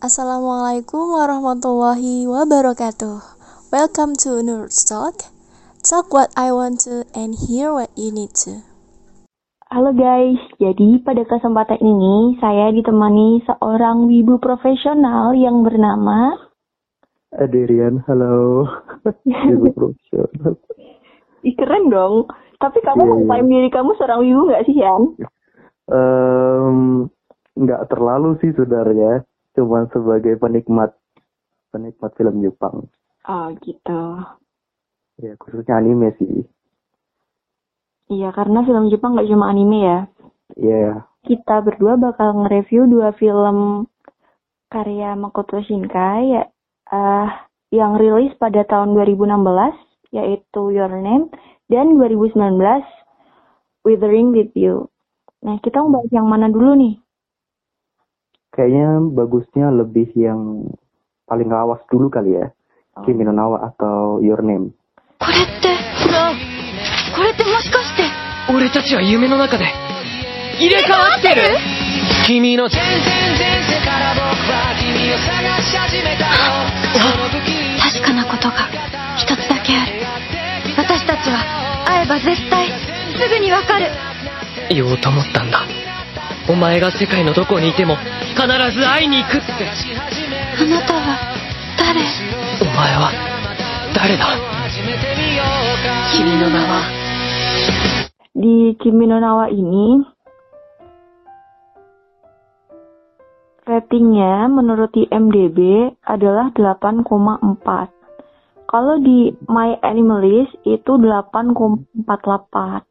Assalamualaikum warahmatullahi wabarakatuh. Welcome to Nerds Talk. Talk what I want to and hear what you need to. Halo guys, jadi pada kesempatan ini saya ditemani seorang wibu profesional yang bernama Adrian, halo. Wibu profesional. Ih keren dong. Tapi kamu Iya, iya. mengklaim diri kamu seorang wibu nggak sih Yan? Em, nggak terlalu sih sebenarnya, cuma sebagai penikmat penikmat film Jepang. Oh gitu. Ya khususnya anime sih. Iya karena film Jepang nggak cuma anime ya. Ya, Kita berdua bakal nge-review dua film karya Makoto Shinkai ya, eh, yang rilis pada tahun 2016 yaitu Your Name dan 2019 Withering with You. Nah kita mau bahas yang mana dulu nih? Kayaknya bagusnya lebih yang paling lawas dulu kali ya. Oh. Kimi no Nawa atau Your Name? これってこれってもしかして俺たちは夢の中で入れ替わってる君の全然前世から僕は君を探し始めたの確かなことが一つだけある私たちは会えば絶対すぐにわかる言おうと思ったんだお前が世界のどこにいても必ず会いに行くってあなたは誰お前は誰だ君の名は Di Kimi no Nawa ini ratingnya menurut IMDb adalah 8,4. Kalau di My Animalist itu 8,48.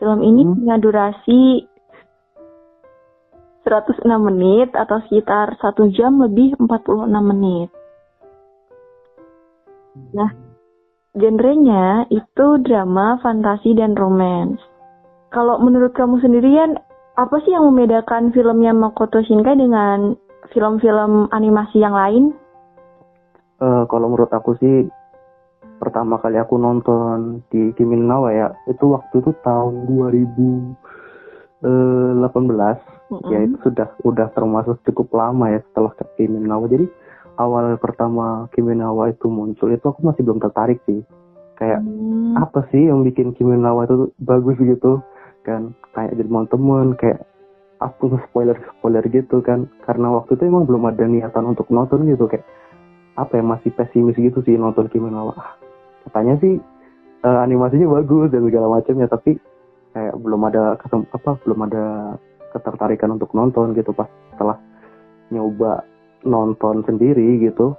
Film ini Hmm. punya durasi 106 menit atau sekitar 1 jam lebih 46 menit. Nah, genrenya itu drama, fantasi, dan romance. Kalau menurut kamu sendirian, apa sih yang membedakan filmnya Makoto Shinkai dengan film-film animasi yang lain? Eh, kalau menurut aku sih pertama kali aku nonton di Kimi no Nawa ya itu waktu itu tahun 2018 ya itu sudah udah termasuk cukup lama ya setelah ke Kimi no Nawa jadi awal pertama Kimi no Nawa itu muncul itu aku masih belum tertarik sih. Kayak Hmm. apa sih yang bikin Kimi no Nawa itu bagus gitu? Kan kayak jadi teman-teman kayak aku spoiler spoiler gitu kan. Karena waktu itu emang belum ada niatan untuk nonton gitu kayak apa ya masih pesimis gitu sih nonton Kimi no Nawa Ah, katanya sih eh, animasinya bagus dan segala macamnya tapi kayak belum ada apa belum ada ketertarikan untuk nonton gitu pas setelah nyoba nonton sendiri gitu.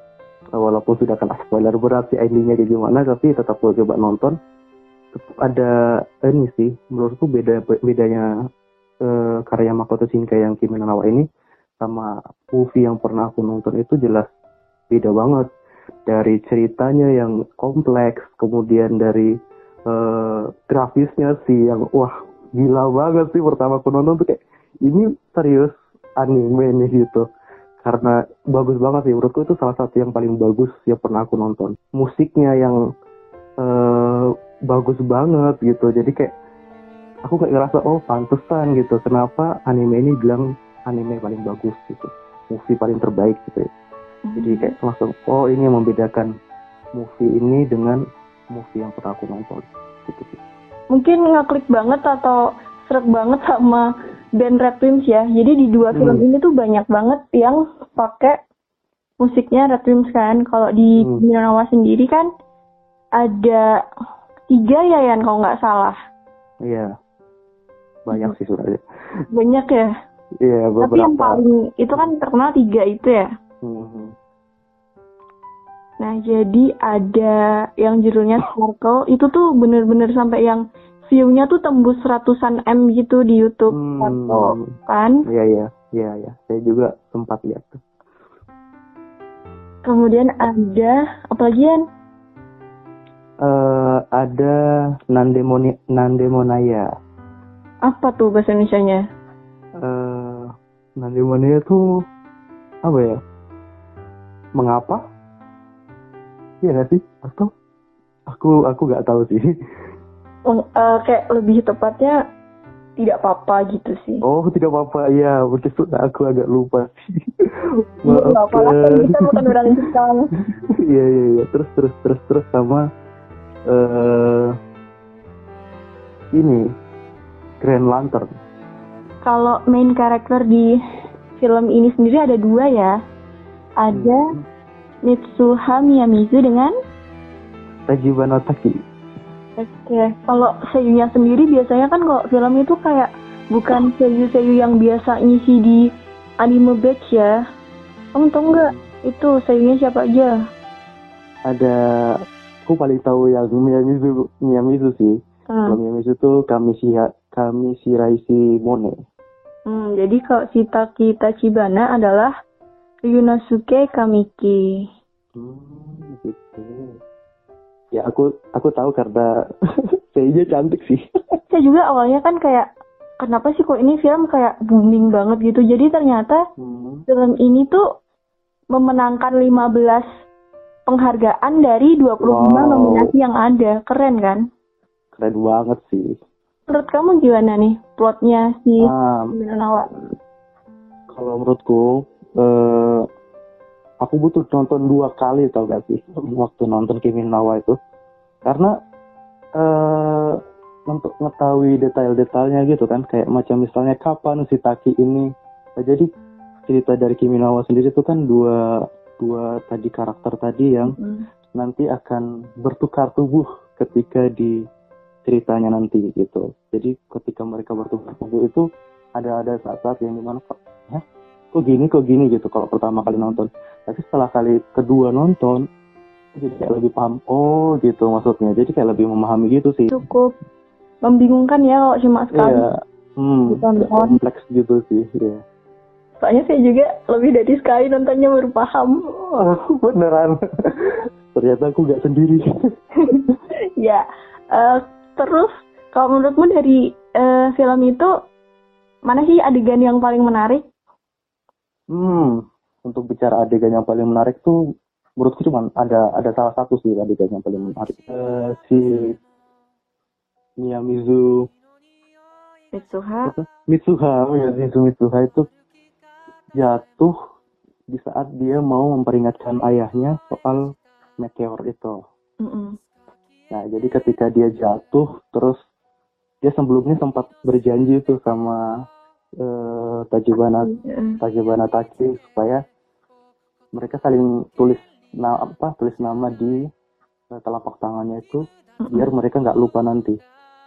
Walaupun sudah kena spoiler berat sih endingnya kayak gimana tapi tetap gue coba nonton. Ada ini sih menurutku beda bedanya eh, karya Makoto Shinkai yang Kimi no ini sama movie yang pernah aku nonton itu jelas beda banget. Dari ceritanya yang kompleks kemudian dari eh, grafisnya sih yang wah gila banget sih pertama aku nonton tuh kayak ini serius anime nih gitu. Karena bagus banget sih menurutku itu salah satu yang paling bagus yang pernah aku nonton. Musiknya yang eh, bagus banget gitu. Jadi kayak aku kayak ngerasa oh pantesan gitu. Kenapa anime ini bilang anime paling bagus gitu? Movie paling terbaik gitu ya. Jadi kayak langsung oh ini yang membedakan movie ini dengan movie yang pernah aku nonton gitu sih Mungkin ngeklik banget atau seret banget sama band Red Wimps ya. Jadi di dua film Hmm. ini tuh banyak banget yang pakai musiknya Red Wimps kan. Kalau di Hmm. Kimi no Nawa sendiri kan ada tiga ya Yan kalau nggak salah. iya banyak sih sebenarnya Banyak ya. iya Tapi yang beberapa paling itu kan terkenal tiga itu ya. Mhm. Nah, jadi ada yang judulnya Circle, itu tuh bener-bener sampai yang view-nya tuh tembus ratusan M gitu di YouTube. Hmm. Kan? iya iya iya iya saya juga sempat lihat tuh Kemudian ada, apa lagi Yan? Eh, ada Nandemoni Nandemonaya Apa tuh bahasa Indonesia-nya? eh Nandemonaya tuh apa ya mengapa Iya gak sih? Atau aku aku nggak tahu sih. Eh, kayak lebih tepatnya tidak apa-apa gitu sih. Oh tidak apa-apa ya, begitu aku agak lupa sih. Nggak apa-apa lah, kan kita bukan orang Jepang. Iya iya iya, terus terus terus terus sama eh ini Grand Lantern. Kalau main karakter di film ini sendiri ada dua ya. Ada Mitsuha Miyamizu dengan Tajibana Taki. Oke, kalau seiyunya sendiri biasanya kan kalau film itu kayak bukan seiyu-seiyu yang biasa ngisi di anime batch ya. Kamu tau nggak itu seiyunya siapa aja? Ada aku paling tahu yang Miyamizu Miyamizu sih. Kalau Hmm. Miyamizu tuh kami si kami si Raisi Mone. Hmm, jadi kalau si Taki Tachibana adalah Ryunosuke Kamiki. Hmm, gitu. Ya aku aku tahu karena kayaknya cantik sih. Saya juga awalnya kan kayak kenapa sih kok ini film kayak booming banget gitu. Jadi ternyata Hmm. film ini tuh memenangkan 15 penghargaan dari 25 Wow. nominasi yang ada. Keren kan? Keren banget sih. Menurut kamu gimana nih plotnya si Nawa? kalau menurutku eh aku butuh nonton dua kali tau gak sih waktu nonton Kimi Nawa itu karena eh untuk mengetahui detail-detailnya gitu kan kayak macam misalnya kapan si Taki ini Nah, jadi cerita dari Kimi Nawa sendiri itu kan dua dua tadi karakter tadi yang Hmm. nanti akan bertukar tubuh ketika di ceritanya nanti gitu. Jadi ketika mereka bertukar tubuh itu ada ada saat-saat yang di mana ya kok gini kok gini gitu kalau pertama kali nonton. Tapi setelah kali kedua nonton jadi kayak lebih paham oh gitu maksudnya. Jadi kayak lebih memahami gitu sih. Cukup membingungkan ya kalau cuma sekali. Iya. Hmm, kompleks gitu sih. Iya. Soalnya saya juga lebih dari sekali nontonnya baru paham. Oh, beneran. Ternyata aku gak sendiri. ya, eh, terus kalau menurutmu dari eh, film itu mana sih adegan yang paling menarik? Hmm, untuk bicara adegan yang paling menarik tuh menurutku cuma ada ada salah satu sih adegan yang paling menarik. Eh, si Miyamizu Mitsuha. apa? Mitsuha, Miyamizu Mitsuha itu jatuh di saat dia mau memperingatkan ayahnya soal meteor itu. Mm-mm. Nah, jadi ketika dia jatuh, terus dia sebelumnya sempat berjanji tuh sama eh, Tajibana Eh, Tajibana Taki supaya mereka saling tulis na apa tulis nama di eh, telapak tangannya itu biar mereka nggak lupa nanti.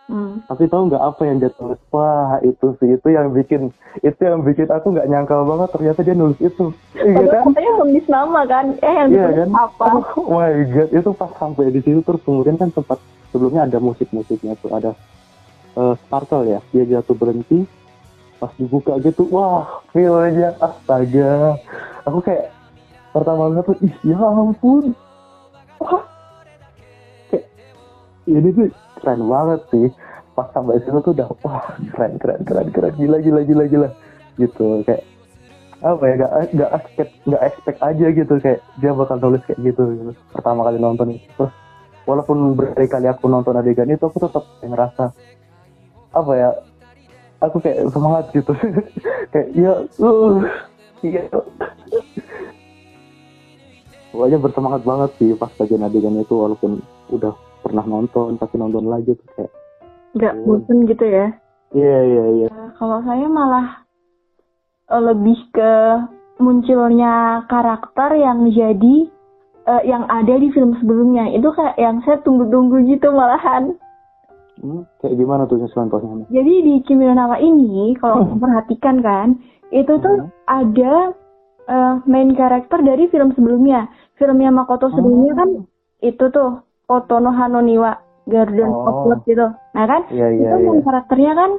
mm. Tapi tahu nggak apa yang dia tulis? Wah itu sih itu yang bikin itu yang bikin aku nggak nyangkal banget ternyata dia nulis itu. Iya kan? katanya nulis nama kan? Eh yang Iya ditulis kan? apa? Oh my god itu pas sampai di situ terus kemudian kan sempat sebelumnya ada musik-musiknya tuh ada eh, Sparkle ya dia jatuh berhenti pas dibuka gitu wah feelnya astaga. Aku kayak pertama lihat tuh ih ya ampun. Wah kayak ini tuh keren banget sih. Pas sampai situ tuh udah wah keren keren keren keren. Gila gila gila gila. Gitu kayak apa ya gak gak expect gak expect aja gitu. Kayak dia bakal nulis kayak gitu, gitu. pertama kali nonton. Terus walaupun berkali-kali aku nonton adegan itu aku tetap ngerasa apa ya aku kayak semangat gitu kayak ya uh iya pokoknya bersemangat banget sih pas bagian adegan itu walaupun udah pernah nonton tapi nonton lagi tuh kayak Nggak Hmm. bosen gitu ya? iya iya iya Eh, Kalau saya malah eh, lebih ke munculnya karakter yang jadi eh, yang ada di film sebelumnya itu kayak yang saya tunggu-tunggu gitu malahan. Hmm, kayak gimana tuh contohnya Jadi di Nawa ini kalau memperhatikan kan itu tuh Hmm. ada eh, main karakter dari film sebelumnya. Filmnya Makoto sebelumnya Oh. kan itu tuh Otono Hanoniwa Garden Oh. of Love gitu. Nah kan iya iya itu iya main karakternya kan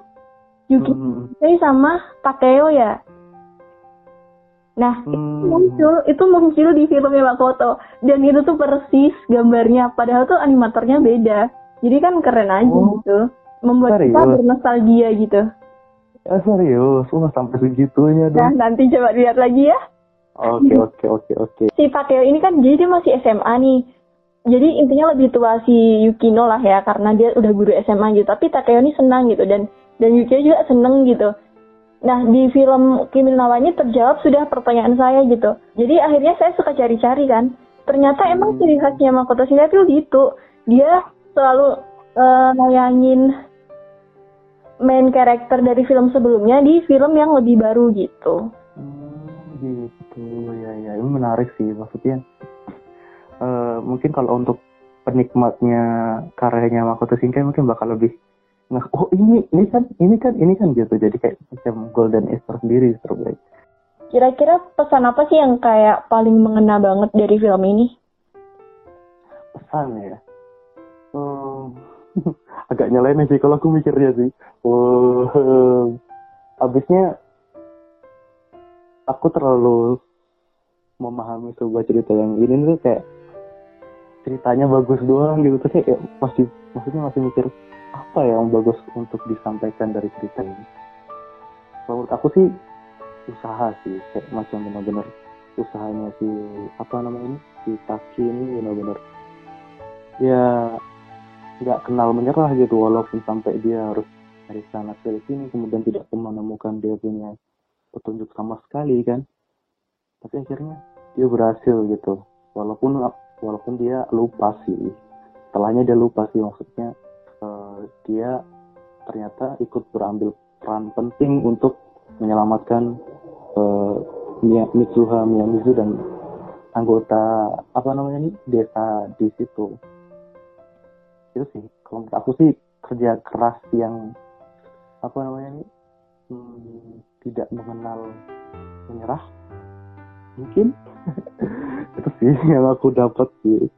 Yuki Hmm, Sei sama Takeo ya. Nah, hmm. muncul itu muncul di filmnya Makoto dan itu tuh persis gambarnya padahal tuh animatornya beda. Jadi kan keren aja Oh. gitu. Membuat kita Serius? bernostalgia gitu. Ah, serius, wah sampai segitunya Nah, dong. nanti coba lihat lagi ya. Oke, oke, oke, oke. Si Takeo ini kan jadi dia masih SMA nih. Jadi intinya lebih tua si Yukino lah ya karena dia udah guru SMA gitu. Tapi Takeo ini senang gitu dan dan Yukiya juga seneng gitu nah di film Kimi ini terjawab sudah pertanyaan saya gitu jadi akhirnya saya suka cari-cari kan ternyata emang ciri khasnya Makoto Shinkai itu gitu dia selalu uh, nayangin main karakter dari film sebelumnya di film yang lebih baru gitu. Hmm, gitu. Ya ya. Ini menarik sih maksudnya eh, mungkin kalau untuk penikmatnya karyanya Makoto Shinkai mungkin bakal lebih nah oh ini ini kan ini kan ini kan gitu. Jadi kayak macam golden Easter sendiri terbaik kira-kira pesan apa sih yang kayak paling mengena banget dari film ini? Pesan ya Hmm, agak nyalain sih kalau aku mikirnya sih. Oh, abisnya aku terlalu memahami sebuah cerita yang ini tuh kayak ceritanya bagus doang gitu. Terus kayak masih maksudnya masih mikir apa ya yang bagus untuk disampaikan dari cerita ini? Menurut aku sih usaha sih. Kayak macam benar-benar usahanya si apa namanya si Taki ini benar-benar ya nggak kenal menyerah gitu walaupun sampai dia harus dari sana ke sini kemudian tidak menemukan dia punya petunjuk sama sekali kan. Tapi akhirnya dia berhasil gitu. Walaupun walaupun dia lupa sih. Setelahnya dia lupa sih maksudnya eh, dia ternyata ikut berambil peran penting untuk menyelamatkan Mia- Mitsuha Miyamizu dan anggota apa namanya nih desa di situ itu sih. Kalau menurut aku sih kerja keras yang apa namanya nih hmm, tidak mengenal menyerah mungkin. Itu sih yang aku dapat sih.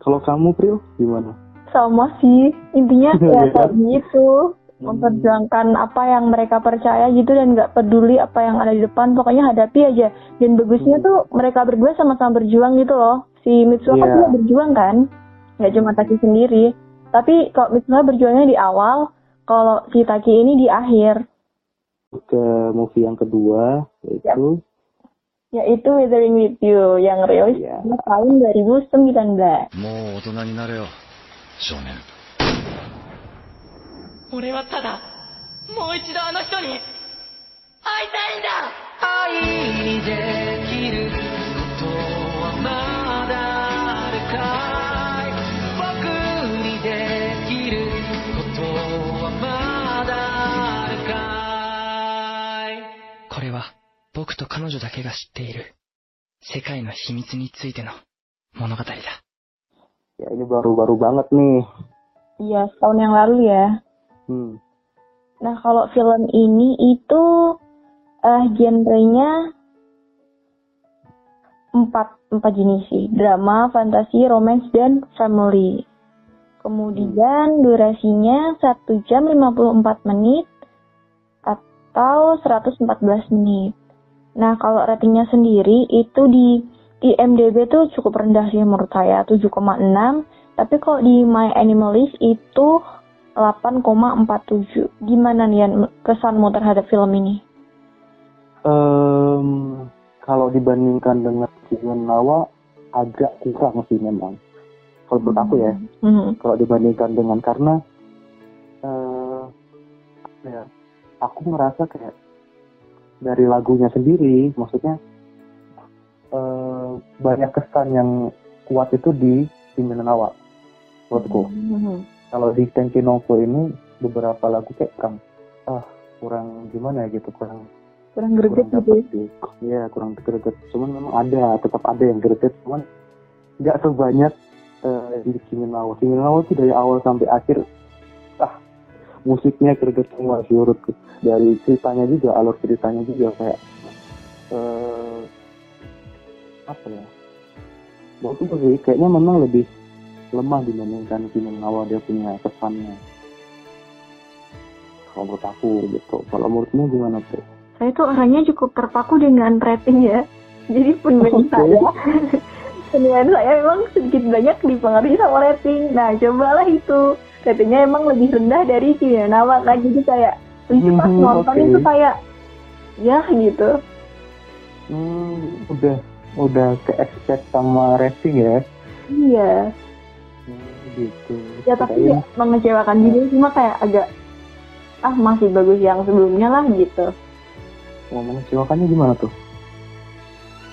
Kalau kamu Pril gimana? Sama sih. Intinya ya kayak gitu memperjuangkan apa yang mereka percaya gitu dan nggak peduli apa yang ada di depan pokoknya hadapi aja. Dan bagusnya Hmm. tuh mereka berdua sama-sama berjuang gitu loh. Si Mitsuha kan Iya. juga berjuang kan nggak cuma Taki sendiri tapi kalau Mitsuha berjuangnya di awal kalau si Taki ini di akhir ke movie yang kedua yaitu yaitu Withering with You yang rilis Iya. pada tahun 2019 もう大人になれよ少年俺はただもう一度あの人に会いたいんだ愛にできることはまだあるか 僕と彼女だけが知っている世界の秘密についての物語だ ya ini baru-baru banget nih iya setahun yang lalu ya hmm. Nah, kalau film ini itu eh genrenya empat empat jenis sih, drama, fantasi, romance, dan family. Kemudian durasinya 1 jam 54 menit atau 114 menit. Nah, kalau ratingnya sendiri itu di IMDb tuh cukup rendah sih menurut saya, 7,6. Tapi kalau di My Animalist itu 8,47. Gimana nih kesanmu terhadap film ini? Em, kalau dibandingkan dengan Kizuan Nawa agak kurang sih memang kalau menurut aku ya Hmm. kalau dibandingkan dengan karena apa ya aku ngerasa kayak dari lagunya sendiri maksudnya eh banyak kesan yang kuat itu di Kimi no Nawa menurutku Hmm. kalau di Tenki Novo ini beberapa lagu kayak kurang ah kurang gimana ya gitu kurang Kurang greget gitu ya. dapet di ya kurang greget cuman memang ada tetap ada yang greget cuman nggak sebanyak eh, di Kimi no Nawa Kimi no Nawa tuh dari awal sampai akhir musiknya greget semua sih menurutku dari ceritanya juga alur ceritanya juga kayak eh apa ya waktu itu sih kayaknya memang lebih lemah dibandingkan no Nawa dia punya kesannya kalau menurut aku gitu kalau menurutmu gimana tuh Saya tuh orangnya cukup terpaku dengan rating ya. Jadi penilaian Oke. saya, penilaian saya memang sedikit banyak dipengaruhi sama rating. Nah, cobalah itu. Ratingnya emang lebih rendah dari Kimi no Nawa kan. Jadi kayak, itu pas Hmm, nonton oke. itu kayak, ya gitu. Hmm, udah udah ke expect sama rating ya. Iya. Hmm, gitu. Ya tapi Kirain- ya, mengecewakan juga cuma kayak agak ah masih bagus yang sebelumnya lah gitu ngomongin Shiwakanya gimana tuh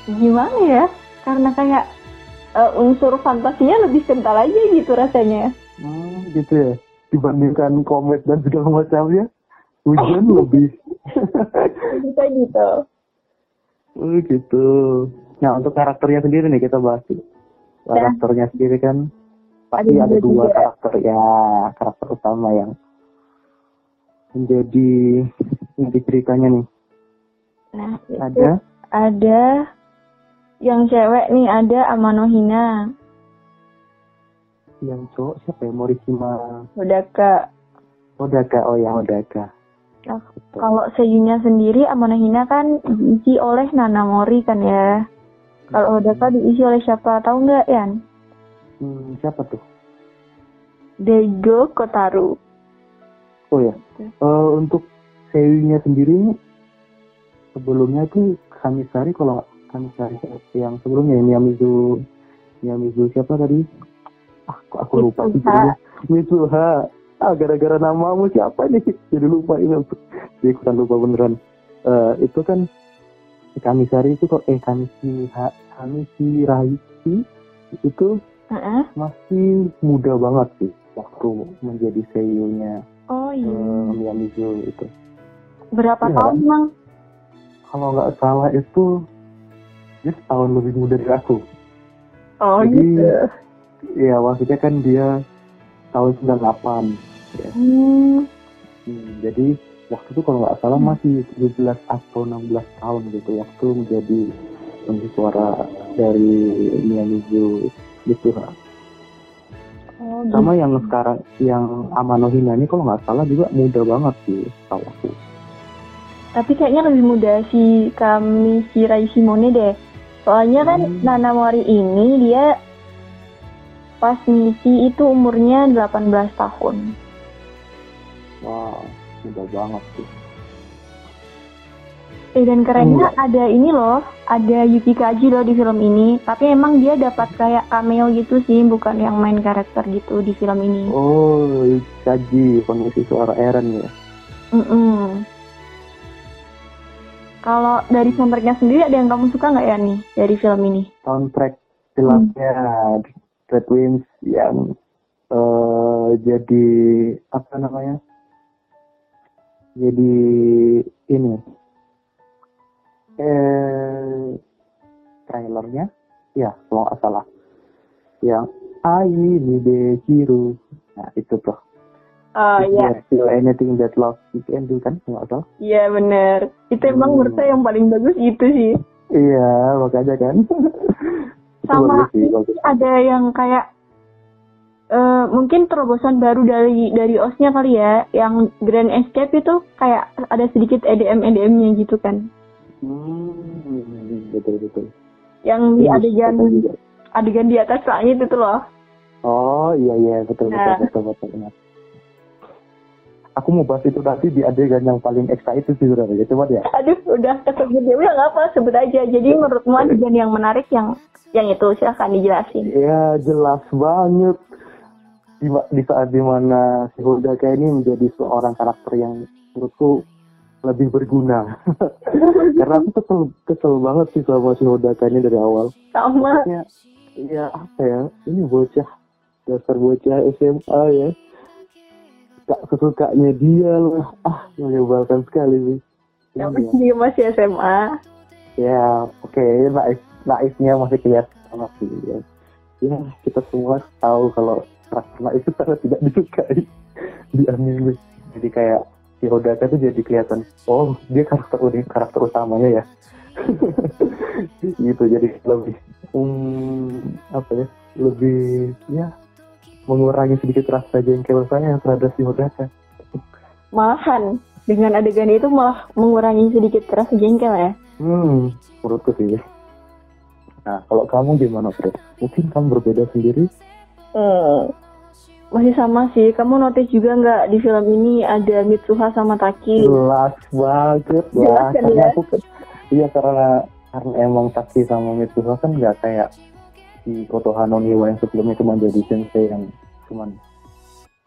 gimana ya karena kayak eh, unsur fantasinya lebih kental aja gitu rasanya hmm, gitu ya. Dibandingkan komet dan segala macamnya hujan lebih. Bisa gitu. Oh gitu. Nah untuk karakternya sendiri nih kita bahas karakternya sendiri kan pasti Ada ada, dua juga. karakter ya. Karakter utama yang menjadi inti ceritanya nih. Nah ada? ada yang cewek nih ada Amanohina yang cowok siapa ya? Morishima Hodaka Odaka. Oh ya. Odaka. Nah, kalau seiyunya sendiri Amanohina kan diisi oleh Nanamori kan ya. Kalau Hodaka diisi oleh siapa? Tahu nggak Yan hmm, siapa tuh? Daigo Kotaru. Oh ya. Eh, untuk seiyunya sendiri sebelumnya tuh Kamisari kalau Kamisari yang sebelumnya ya, Miyamizu Miyamizu siapa tadi ah kok aku lupa sih Mitsuha. ah gara-gara namamu siapa nih jadi lupa ini jadi ikutan lupa beneran. Eh, itu kan si Kamisari itu kok eh Kamisi ha, Kamisi Raisi itu Heeh. masih muda banget sih waktu menjadi seiyunya oh iya. Miyamizu itu. Berapa iya. tahun emang kalau nggak salah itu dia setahun lebih muda dari aku. oh Jadi, gitu Ya maksudnya kan dia tahun 98. Ya. hmm. Hmm, jadi waktu itu kalau nggak salah masih 17 atau 16 tahun gitu waktu menjadi pengisi suara dari Miyamizu gitu. oh gitu. Sama yang sekarang yang Amano Hina ini kalau nggak salah juga muda banget sih tahu aku. Tapi kayaknya lebih muda si kami si Rai Simone deh. Soalnya kan Hmm. Nanamori ini dia pas misi itu umurnya 18 tahun. Wow, muda banget sih. Eh dan kerennya Hmm. ada ini loh, ada Yuki Kaji loh di film ini. Tapi emang dia dapat kayak cameo gitu sih, bukan yang main karakter gitu di film ini. Oh, Kaji pengisi suara Eren ya. Mm-mm. Kalau dari soundtracknya sendiri ada yang kamu suka nggak ya nih dari film ini? soundtrack jelasnya Red Wings yang eh, jadi apa namanya jadi ini eh trailernya ya kalau nggak salah yang Ai Nide Hiru nah itu tuh Oh there's still anything that love you can do kan nggak salah Iya bener. Itu emang Hmm. menurut saya yang paling bagus itu sih. iya makanya kan Sama ada yang kayak eh mungkin terobosan baru dari dari osnya kali ya, yang Grand Escape itu kayak ada sedikit EDM EDM-nya gitu kan. hmm, betul betul Yang di Bagus, adegan betul adegan di atas langit itu loh. Oh iya iya betul betul Nah. betul betul benar. Aku mau bahas itu nanti di adegan yang paling excited sih sebenarnya. Coba ya. Aduh, udah kesebut ya udah nggak apa sebut aja. Jadi menurutmu adegan yang menarik yang yang itu silahkan dijelasin. Ya jelas banget di, di saat di mana si Hodaka ini menjadi seorang karakter yang menurutku lebih berguna. Karena aku kesel kesel banget sih sama si Hodaka ini dari awal. Sama. Ya, ya apa ya? Ini bocah dasar bocah SMA ya. Gak sesukanya dia lah. Ah, menyebalkan sekali sih. Yang dia masih SMA. Ya, oke, naif, naifnya masih kelihatan banget sih. Ya. ya, kita semua tahu kalau karakter naif itu sangat tidak disukai di anime. Jadi kayak si Hodaka tuh jadi kelihatan, oh dia karakter unik, karakter utamanya ya. gitu, jadi lebih, um, apa ya, lebih, ya, mengurangi sedikit rasa jengkel saya terhadap si Hodaka. Malahan dengan adegan itu malah mengurangi sedikit rasa jengkel ya. Hmm, menurutku sih. Nah, kalau kamu gimana, Fred? Mungkin kamu berbeda sendiri? Hmm. Masih sama sih. Kamu notice juga nggak di film ini ada Mitsuha sama Taki? Jelas banget Jelas kan karena ya? aku iya karena karena emang Taki sama Mitsuha kan nggak kayak si Koto Hanoniwa yang sebelumnya cuma jadi sensei yang cuman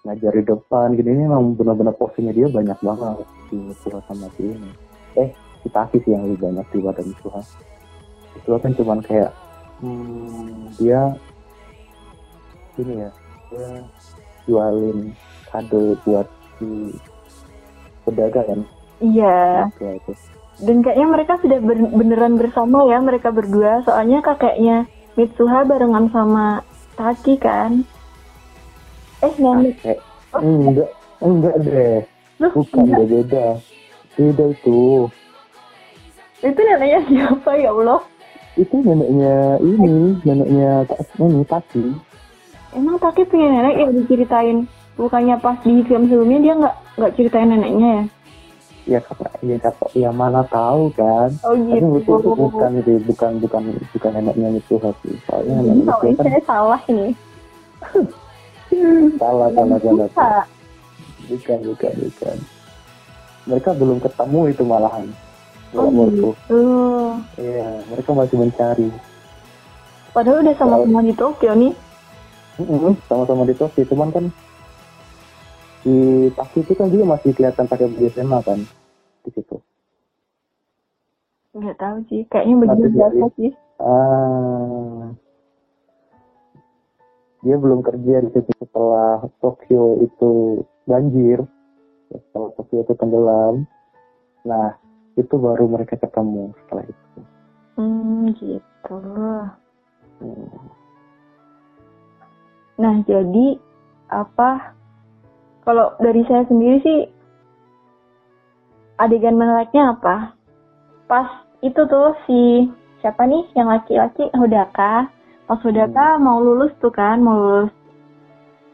ngajar di depan gini ini emang benar-benar posisinya dia banyak banget si Mitsuha sama si ini. Eh si Taki sih yang lebih banyak daripada Mitsuha Mitsuha kan cuman kayak hmm, dia ini ya dia jualin kado buat si pedagang kan? Iya. Itu Dan kayaknya mereka sudah ber- beneran bersama ya mereka berdua. Soalnya kakeknya Mitsuha barengan sama Taki kan. Eh nenek. kayak enggak enggak deh Loh, bukan enggak. beda beda itu Itu neneknya siapa ya Allah? itu neneknya ini neneknya ini Taki Emang Taki punya nenek yang diceritain. Bukannya pas di film sebelumnya dia nggak nggak ceritain neneknya ya? Ya kata ya kata ya mana tahu kan. Oh tapi gitu. itu itu bukan itu bukan bukan bukan neneknya Mitsuha sih soalnya neneknya kalau ini kan saya salah ini. salah salah salah bukan bukan bukan. Mereka belum ketemu itu malahan. Oh menurutku. gitu. iya mereka masih mencari. Padahal udah sama-sama di Tokyo nih. Sama-sama di Tokyo. Cuman kan di Taki itu kan juga masih kelihatan pakai baju SMA kan di situ Nggak tahu sih. Kayaknya begini Tapi biasa sih. Ah, dia belum kerja di situ setelah Tokyo itu banjir, setelah Tokyo itu tenggelam. Nah, itu baru mereka ketemu setelah itu. Hmm gitu. Hmm. Nah, jadi apa? Kalau dari saya sendiri sih adegan menariknya apa? Pas itu tuh si siapa nih yang laki-laki Hodaka. Pas Hodaka mau lulus tuh kan, mau lulus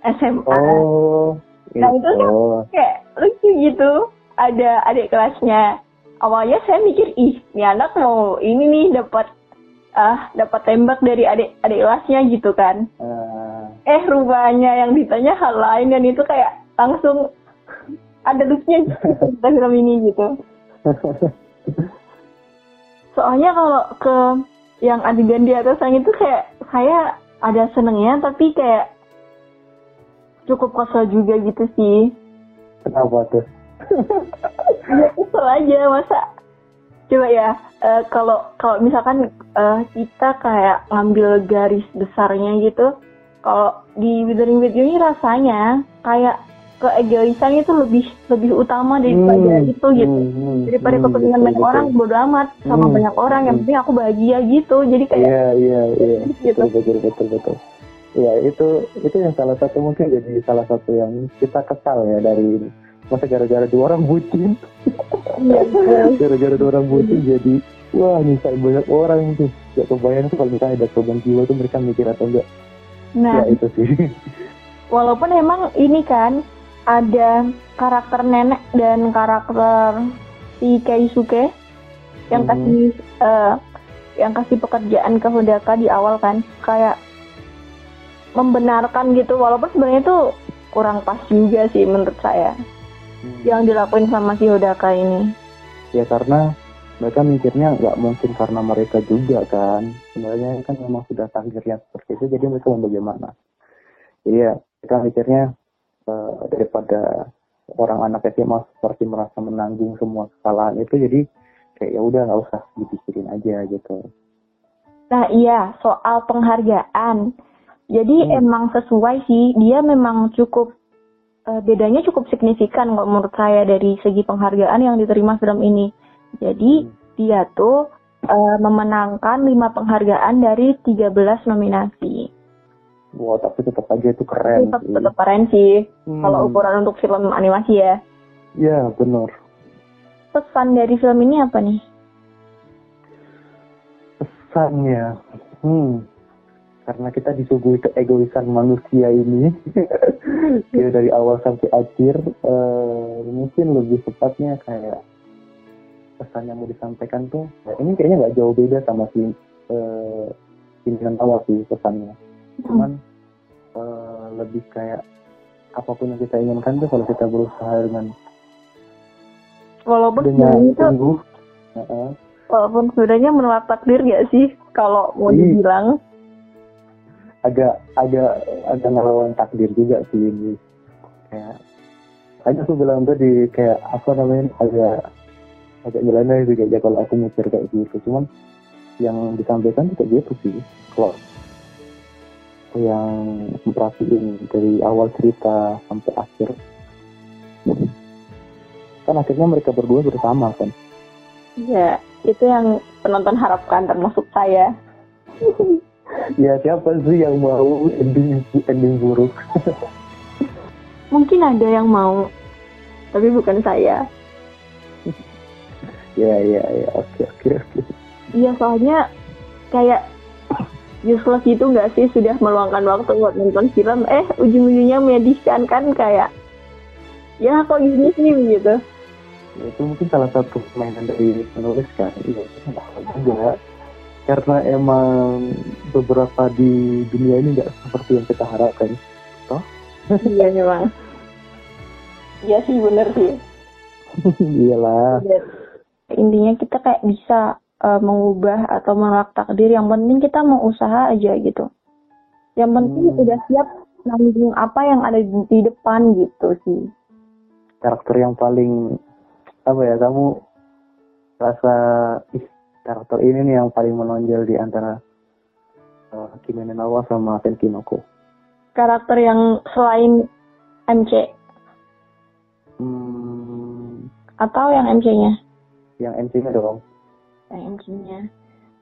SMA. Oh, Nah, itu kan itu. kayak lucu gitu. Ada adik kelasnya. Awalnya saya mikir, ih, ini anak mau ini nih dapat ah dapat tembak dari adik adik kelasnya gitu kan. Ah, eh rupanya yang ditanya hal lain dan itu kayak langsung ada lucunya gitu film ini gitu. Soalnya kalau ke yang adegan di atas yang itu kayak saya ada senengnya tapi kayak cukup kesel juga gitu sih. Kenapa tuh? ya kesel aja masa? Coba ya eh, kalau kalau misalkan eh, kita kayak ngambil garis besarnya gitu kalau di Withering With You ini rasanya kayak keegoisan itu lebih lebih utama daripada Hmm, itu gitu hmm, hmm, daripada hmm, kepentingan betul, banyak betul. orang bodo amat sama Hmm, banyak orang yang hmm. penting aku bahagia gitu jadi kayak Iya, iya, iya. Gitu. Betul, betul, betul, betul. Ya, itu itu yang salah satu mungkin jadi salah satu yang kita kesal ya dari. Masa gara-gara dua orang bucin, iya, iya. gara-gara dua orang bucin jadi wah nyusahin banyak orang tuh. Gak kebayang tuh kalau misalnya ada korban jiwa tuh mereka mikir atau enggak. nah Ya itu sih. walaupun emang ini kan ada karakter nenek dan karakter si Keisuke yang Hmm. kasih eh, yang kasih pekerjaan ke Hodaka di awal kan. Kayak membenarkan gitu walaupun sebenarnya itu kurang pas juga sih menurut saya yang dilakuin sama si Hodaka ini. Ya karena mereka mikirnya nggak mungkin karena mereka juga kan. Sebenarnya kan memang sudah takdirnya seperti itu jadi mereka mau bagaimana? Jadi ya mereka mikirnya eh, daripada orang anak SMA seperti merasa menanggung semua kesalahan itu jadi kayak ya udah nggak usah dipikirin aja gitu Nah iya, soal penghargaan. Jadi Hmm. emang sesuai sih, dia memang cukup, eh, bedanya cukup signifikan kalau menurut saya dari segi penghargaan yang diterima film ini. Jadi Hmm. dia tuh eh, memenangkan 5 penghargaan dari 13 nominasi. Wow tapi tetap aja itu keren Tetap, sih. tetap keren sih, Hmm. kalau ukuran untuk film animasi ya. ya benar Pesan dari film ini apa nih? pesannya hmm karena kita disuguhi keegoisan manusia ini ya dari awal sampai akhir eh, mungkin lebih tepatnya kayak pesan yang mau disampaikan tuh ya ini kayaknya nggak jauh beda sama si eh, pimpinan awal sih pesannya cuman eh, lebih kayak apa pun yang kita inginkan tuh kalau kita berusaha dengan Walaupun dengan sebenarnya itu, sungguh Heeh. walaupun sebenarnya menolak takdir gak sih? Kalau mau Iya. dibilang. agak agak agak ngelawan takdir juga sih ini kayak hanya aku bilang tadi kayak apa namanya agak agak nyeleneh gitu aja kalau aku mikir kayak gitu cuman yang disampaikan tuh kayak gitu sih kalau yang memperhatiin dari awal cerita sampai akhir kan akhirnya mereka berdua bersama kan Iya, itu yang penonton harapkan termasuk saya. ya siapa sih yang mau ending ending buruk Mungkin ada yang mau, tapi bukan saya. ya ya ya oke oke oke Iya, soalnya kayak useless gitu nggak sih? Sudah meluangkan waktu buat nonton film, eh ujung-ujungnya menyedihkan kan kayak ya kok gini sih? gitu. Ya, itu mungkin salah satu mainan dari penulis kan. Iya juga karena emang beberapa di dunia ini nggak seperti yang kita harapkan. Iya memang. Iya sih bener sih. iyalah. Intinya kita kayak bisa eh, mengubah atau menolak takdir. Yang penting kita mau usaha aja gitu. Yang penting Hmm. udah siap nanggung apa yang ada di, di depan gitu sih. karakter yang paling apa ya kamu rasa ih karakter ini nih yang paling menonjol di antara uh, Kimi no Na wa sama Tenkinoko Karakter yang selain MC hmm, atau yang MC-nya? yang MC-nya dong MC-nya.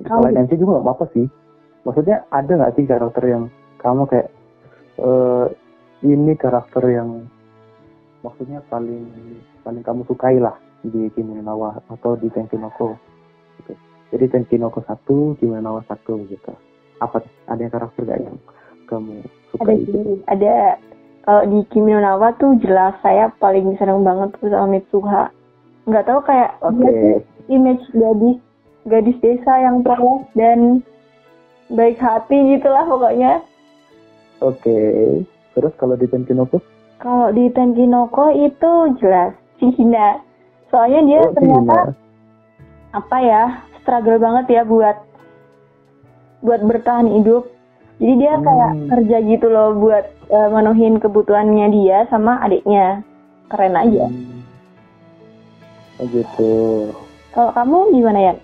selain MC juga nggak apa-apa sih maksudnya ada nggak sih karakter yang kamu kayak eh ini karakter yang maksudnya paling paling kamu sukai lah di Kimi no Na wa atau di Tenkinoko gitu. jadi Tenkinoko satu Kimi no Na wa satu gitu apa ada yang karakter gak yang kamu Ada sukai sih, gitu ada kalau di Kimi no Na wa tuh jelas saya paling seneng banget tuh sama Mitsuha. Nggak tahu kayak tuh image gadis gadis desa yang polos dan baik hati gitulah pokoknya. oke terus kalau di Tenkinoko Kalau di Tenkinoko itu jelas si Hina. Soalnya dia oh, ternyata Hina. apa ya struggle banget ya buat buat bertahan hidup. Jadi dia kayak Hmm. kerja gitu loh buat eh, menuhin kebutuhannya dia sama adiknya. Keren aja. Hmm. oh gitu Kalau kamu gimana ya?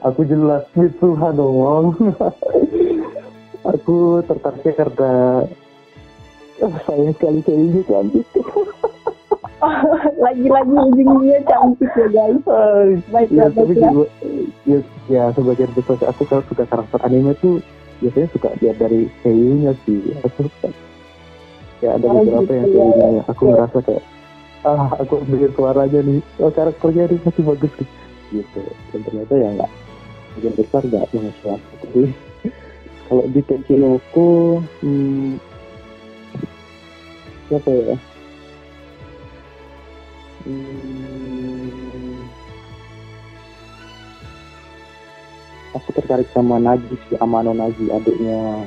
Aku jelas Mitsuha dong. aku tertariknya karena oh, sayang sekali ceweknya cantik. Lagi-lagi ujung-ujungnya cantik ya guys. Baiklah, ya, tapi juga, ya, ya sebagian besar aku kalau suka karakter anime tuh biasanya suka lihat dari seiyunya sih. Aku suka. Ya ada Oh, beberapa yang gitu ya. yang aku Oke. ngerasa kayak ah aku dengar suaranya nih, oh karakternya ini masih bagus nih. gitu. Dan ternyata ya enggak bagian besar yang suatu. Tapi kalau di Tenkinoko, hmm, siapa ya? Hmm, aku tertarik sama Nagi si Amano Nagi adiknya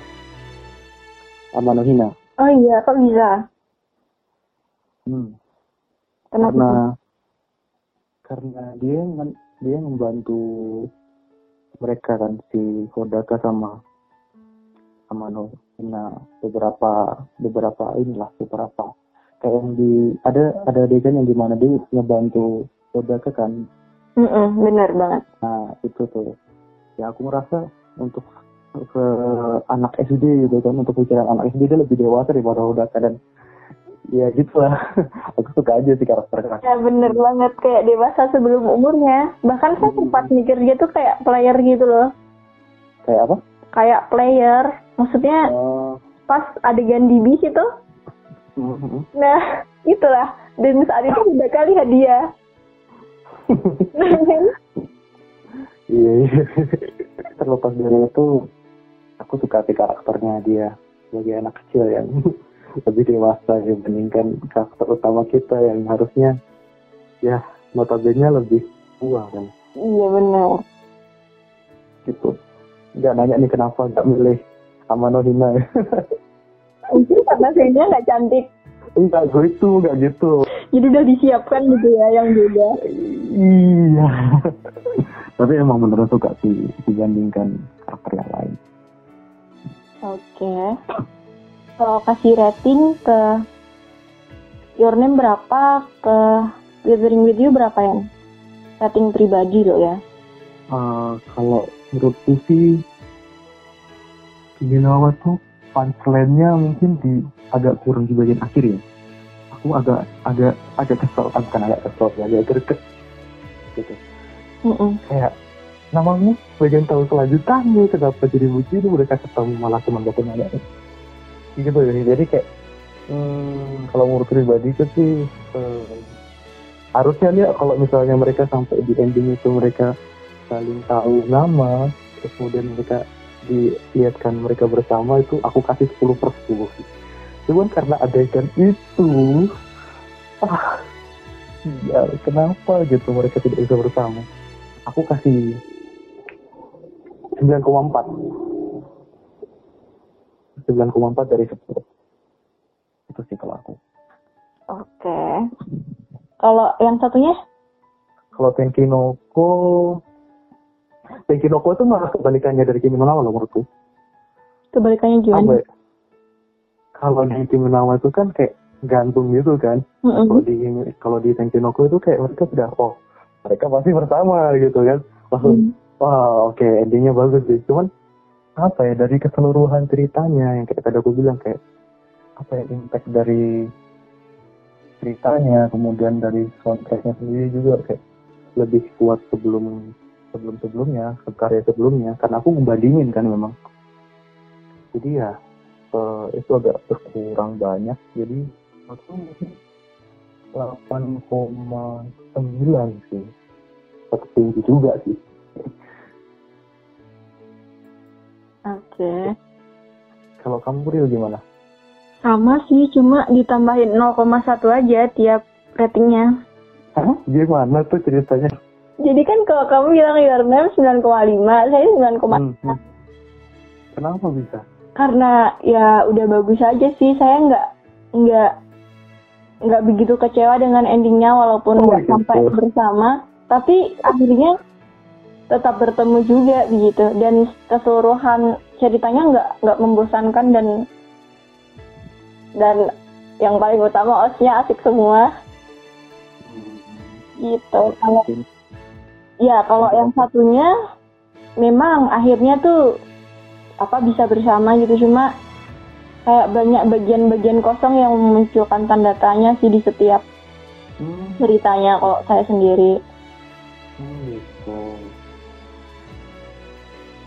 Amano Hina Oh iya, kok bisa? hmm. Kenapa? karena karena dia dia membantu mereka kan si Hodaka sama Amano Hina beberapa beberapa inilah beberapa. Kayak yang di ada ada adegan yang di mana dia ngebantu Hodaka kan? Mm-mm, bener banget. Nah itu tuh. Ya aku merasa untuk ke anak SD gitu kan untuk pikiran anak SD dia lebih dewasa daripada Hodaka dan ya gitu lah aku suka aja sih karakter karakter Ya bener banget kayak dewasa sebelum umurnya. Bahkan saya sempat mikir dia tuh kayak player gitu loh. kayak apa? Kayak player. Maksudnya Oh, pas adegan di bis itu. mhm. Nah, itulah. Dan saat itu udah kali hadiah. iya iya. terlepas dari itu aku suka sih karakternya dia sebagai anak kecil yang lebih dewasa dibandingkan karakter utama kita yang harusnya ya notabene lebih tua kan iya bener. gitu nggak nanya nih kenapa nggak milih Amano Hina ya Mungkin karena saya nggak cantik. enggak gue itu enggak gitu Jadi udah disiapkan gitu ya yang beda. iya tapi emang beneran suka sih dibandingkan karakter yang lain Oke. Kalau kasih rating ke Your Name berapa, ke Gathering With You berapa ya? Rating pribadi loh ya. Eh, kalau menurutku sih Kimi no Wa tuh punchline-nya mungkin di agak kurang di bagian akhir ya. Aku agak agak agak kesel, ah, bukan agak kesel ya, agak greget gitu. Mm-mm. Kayak namanya bagian tahu kelanjutannya kenapa jadi begini mereka ketemu malah cuma dapat nanya gitu ya. Jadi kayak hmm, kalau menurut pribadi itu sih eh, harusnya nih kalau misalnya mereka sampai di ending itu mereka saling tahu nama kemudian mereka dilihatkan mereka bersama itu aku kasih 10 per 10 sih cuman karena adegan itu ah ya kenapa gitu mereka tidak bisa bersama? Aku kasih 9,4 9,4 dari 10 itu sih kalau aku Oke. Kalau yang satunya? kalau Tenkinoko Tenkinoko itu malah kebalikannya dari Kimi no Na wa loh menurutku Kebalikannya gimana? kalau di Kimi no Na wa itu kan kayak gantung gitu kan Mm-mm. kalau di kalau di Tenkinoko itu kayak mereka sudah oh mereka pasti bersama gitu kan langsung wah oke endingnya bagus sih cuman apa ya dari keseluruhan ceritanya yang kayak tadi aku bilang kayak apa ya impact dari ceritanya kemudian dari soundtracknya sendiri juga kayak lebih kuat sebelum sebelum sebelumnya ke karya sebelumnya karena aku membandingin kan memang. Jadi ya eh, itu agak berkurang banyak. Jadi aku mungkin 8,9 sih. Tetap tinggi juga sih Oke. kalau kamu real gimana Sama sih, cuma ditambahin 0,1 aja tiap ratingnya. Hah? gimana tuh ceritanya Jadi kan kalau kamu bilang Your Name 9,5, saya 9,5. Hmm, hmm. kenapa bisa Karena ya udah bagus aja sih, saya nggak nggak nggak begitu kecewa dengan endingnya walaupun Oh, nggak gitu. sampai bersama. Tapi akhirnya tetap bertemu juga begitu. Dan keseluruhan ceritanya nggak nggak membosankan dan dan yang paling utama osnya asik semua. Gitu. Kalau ya kalau yang satunya memang akhirnya tuh apa bisa bersama gitu. Cuma kayak banyak bagian-bagian kosong yang memunculkan tanda tanya sih di setiap Hmm, ceritanya kalau saya sendiri. Hmm, gitu.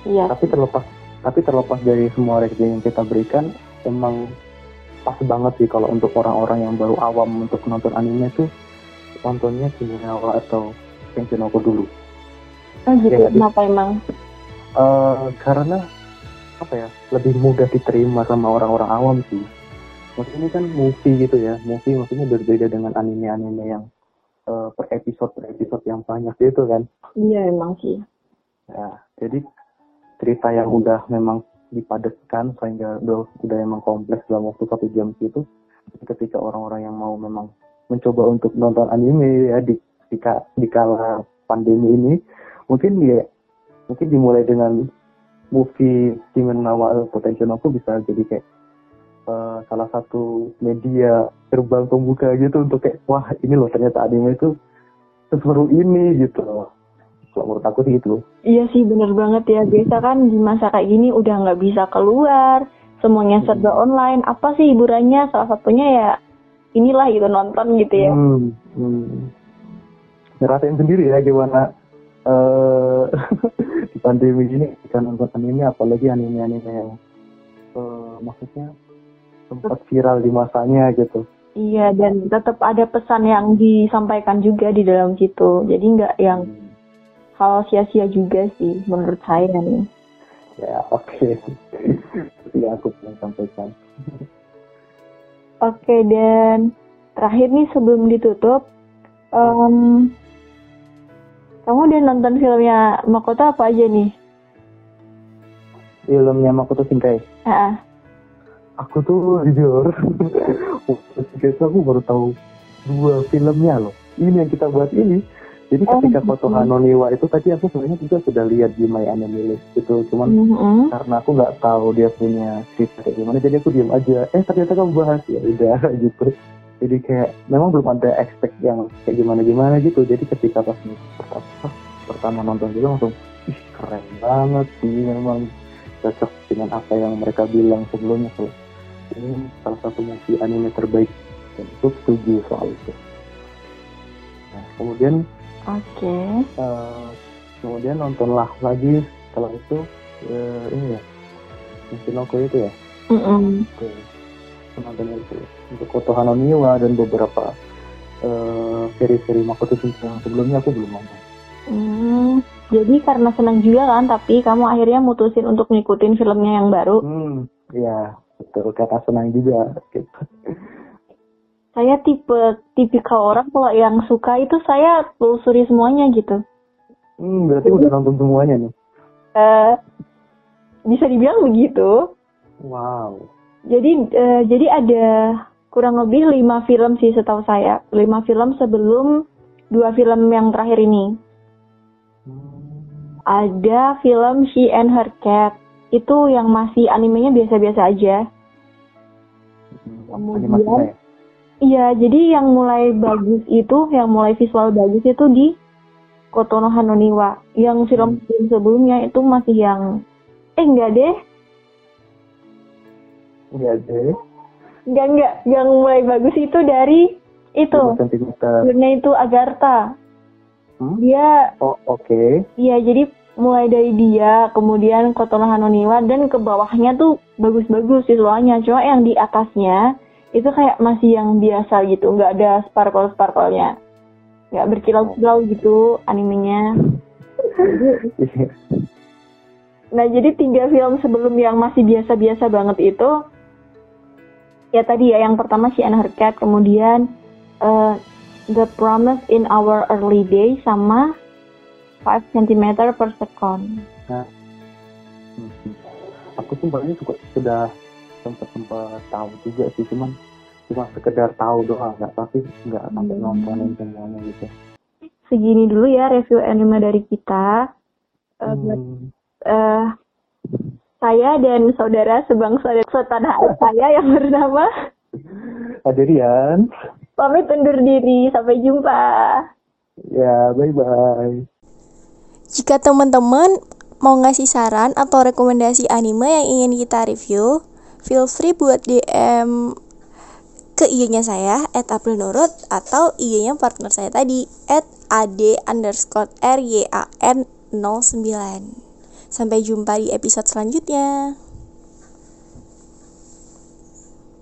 Iya. Tapi terlepas tapi terlepas dari semua rating yang kita berikan emang pas banget sih kalau untuk orang-orang yang baru awam untuk nonton anime tuh nontonnya Kimi-no-wa atau Tenkinoko dulu. Oh gitu Di- kenapa emang? Eh, karena apa ya lebih mudah diterima sama orang-orang awam sih. Maksudnya ini kan movie gitu ya movie maksudnya berbeda dengan anime-anime yang eh, per episode per episode yang banyak gitu kan. Iya emang sih. Ya jadi cerita yang udah memang dipadatkan sehingga udah udah emang kompleks dalam waktu satu jam itu ketika orang-orang yang mau memang mencoba untuk nonton anime ya di di, di kala pandemi ini mungkin dia mungkin dimulai dengan movie no Na wa Potential aku bisa jadi kayak eh, salah satu media terbang pembuka gitu untuk kayak wah ini loh ternyata anime itu seseru ini gitu loh kalau menurut aku sih gitu. Iya sih bener banget ya biasa kan di masa kayak gini udah nggak bisa keluar semuanya serba online. Apa sih hiburannya? Salah satunya ya inilah gitu nonton gitu ya. Hmm, hmm. Ngerasain sendiri ya gimana eh di pandemi ini kita nonton anime apalagi anime-anime yang eh, maksudnya sempat viral di masanya gitu. iya dan tetap ada pesan yang disampaikan juga di dalam situ. Jadi nggak yang Hmm. Hal sia-sia juga sih menurut saya nih Ya oke. Itu yang aku pengen sampaikan. oke dan terakhir nih sebelum ditutup em, kamu udah nonton filmnya Makoto apa aja nih Filmnya Makoto Shinkai. Ah. Aku tuh jujur, aku baru tahu dua filmnya loh. Ini yang kita buat ini. Jadi Oh, ketika gitu. foto Hanoniwa itu tadi aku sebenarnya juga sudah lihat di My Anime List itu. Cuman Mhm. karena aku nggak tahu dia punya cerita kayak gimana jadi aku diam aja. Eh ternyata kamu bahas. Ya udah gitu. Jadi kayak memang belum ada expect yang kayak gimana gimana gitu. Jadi ketika pas pertama pertama nonton juga langsung ih keren banget sih memang cocok dengan apa yang mereka bilang sebelumnya. Kalau ini salah satu movie anime terbaik. Dan itu setuju soal itu. Nah kemudian Oke. eh, kemudian nontonlah lagi setelah itu eh, ini ya Michinoku itu ya Mm-mm. Oke. Nonton itu untuk Koto Hanoniwa dan beberapa eh, seri-seri Makoto Shinkai yang sebelumnya aku belum nonton. Hmm, jadi karena senang juga kan, tapi kamu akhirnya mutusin untuk ngikutin filmnya yang baru. Hmm, ya betul kata senang juga. Gitu. Saya tipe tipikal orang kalau yang suka itu saya telusuri semuanya gitu. Hmm, berarti udah nonton semuanya nih. Eh, bisa dibilang begitu. Wow. Jadi eh, jadi ada kurang lebih lima film sih setahu saya, lima film sebelum dua film yang terakhir ini. Hmm, Ada film She and Her Cat itu yang masih animenya biasa-biasa aja. Kemudian- ya? Iya, jadi yang mulai bagus itu, yang mulai visual bagus itu di Kotono Hanoniwa. Yang film film sebelumnya itu masih yang eh enggak deh, Iya deh. enggak enggak, yang mulai bagus itu dari itu. Jurnnya itu Agartha. Hmm? Dia Oh oke. iya jadi mulai dari dia, kemudian Kotono Hanoniwa dan ke bawahnya tuh bagus-bagus visualnya. Cuma yang di atasnya itu kayak masih yang biasa gitu, nggak ada sparkle-sparklenya. Nggak berkilau-kilau gitu animenya. Nah, jadi tiga film sebelum yang masih biasa-biasa banget itu ya tadi ya yang pertama si Anne Cat, kemudian eh, The Promise in Our Early Days sama 5 cm per second. Hmm. Aku tuh sebenarnya juga sudah sempat sempat tahu juga sih, cuman cuma sekedar tahu doang, nggak tapi nggak sampai Hmm. nontonin semuanya gitu. Segini dulu ya review anime dari kita. Buat Hmm. eh, saya dan saudara sebangsa dan setanah air saya yang bernama Adrian, pamit undur diri. Sampai jumpa. ya bye bye. Jika teman-teman mau ngasih saran atau rekomendasi anime yang ingin kita review, feel free buat DM ke IG-nya saya, at atau IG-nya partner saya tadi, at ad underscore ryan 09. Sampai jumpa di episode selanjutnya.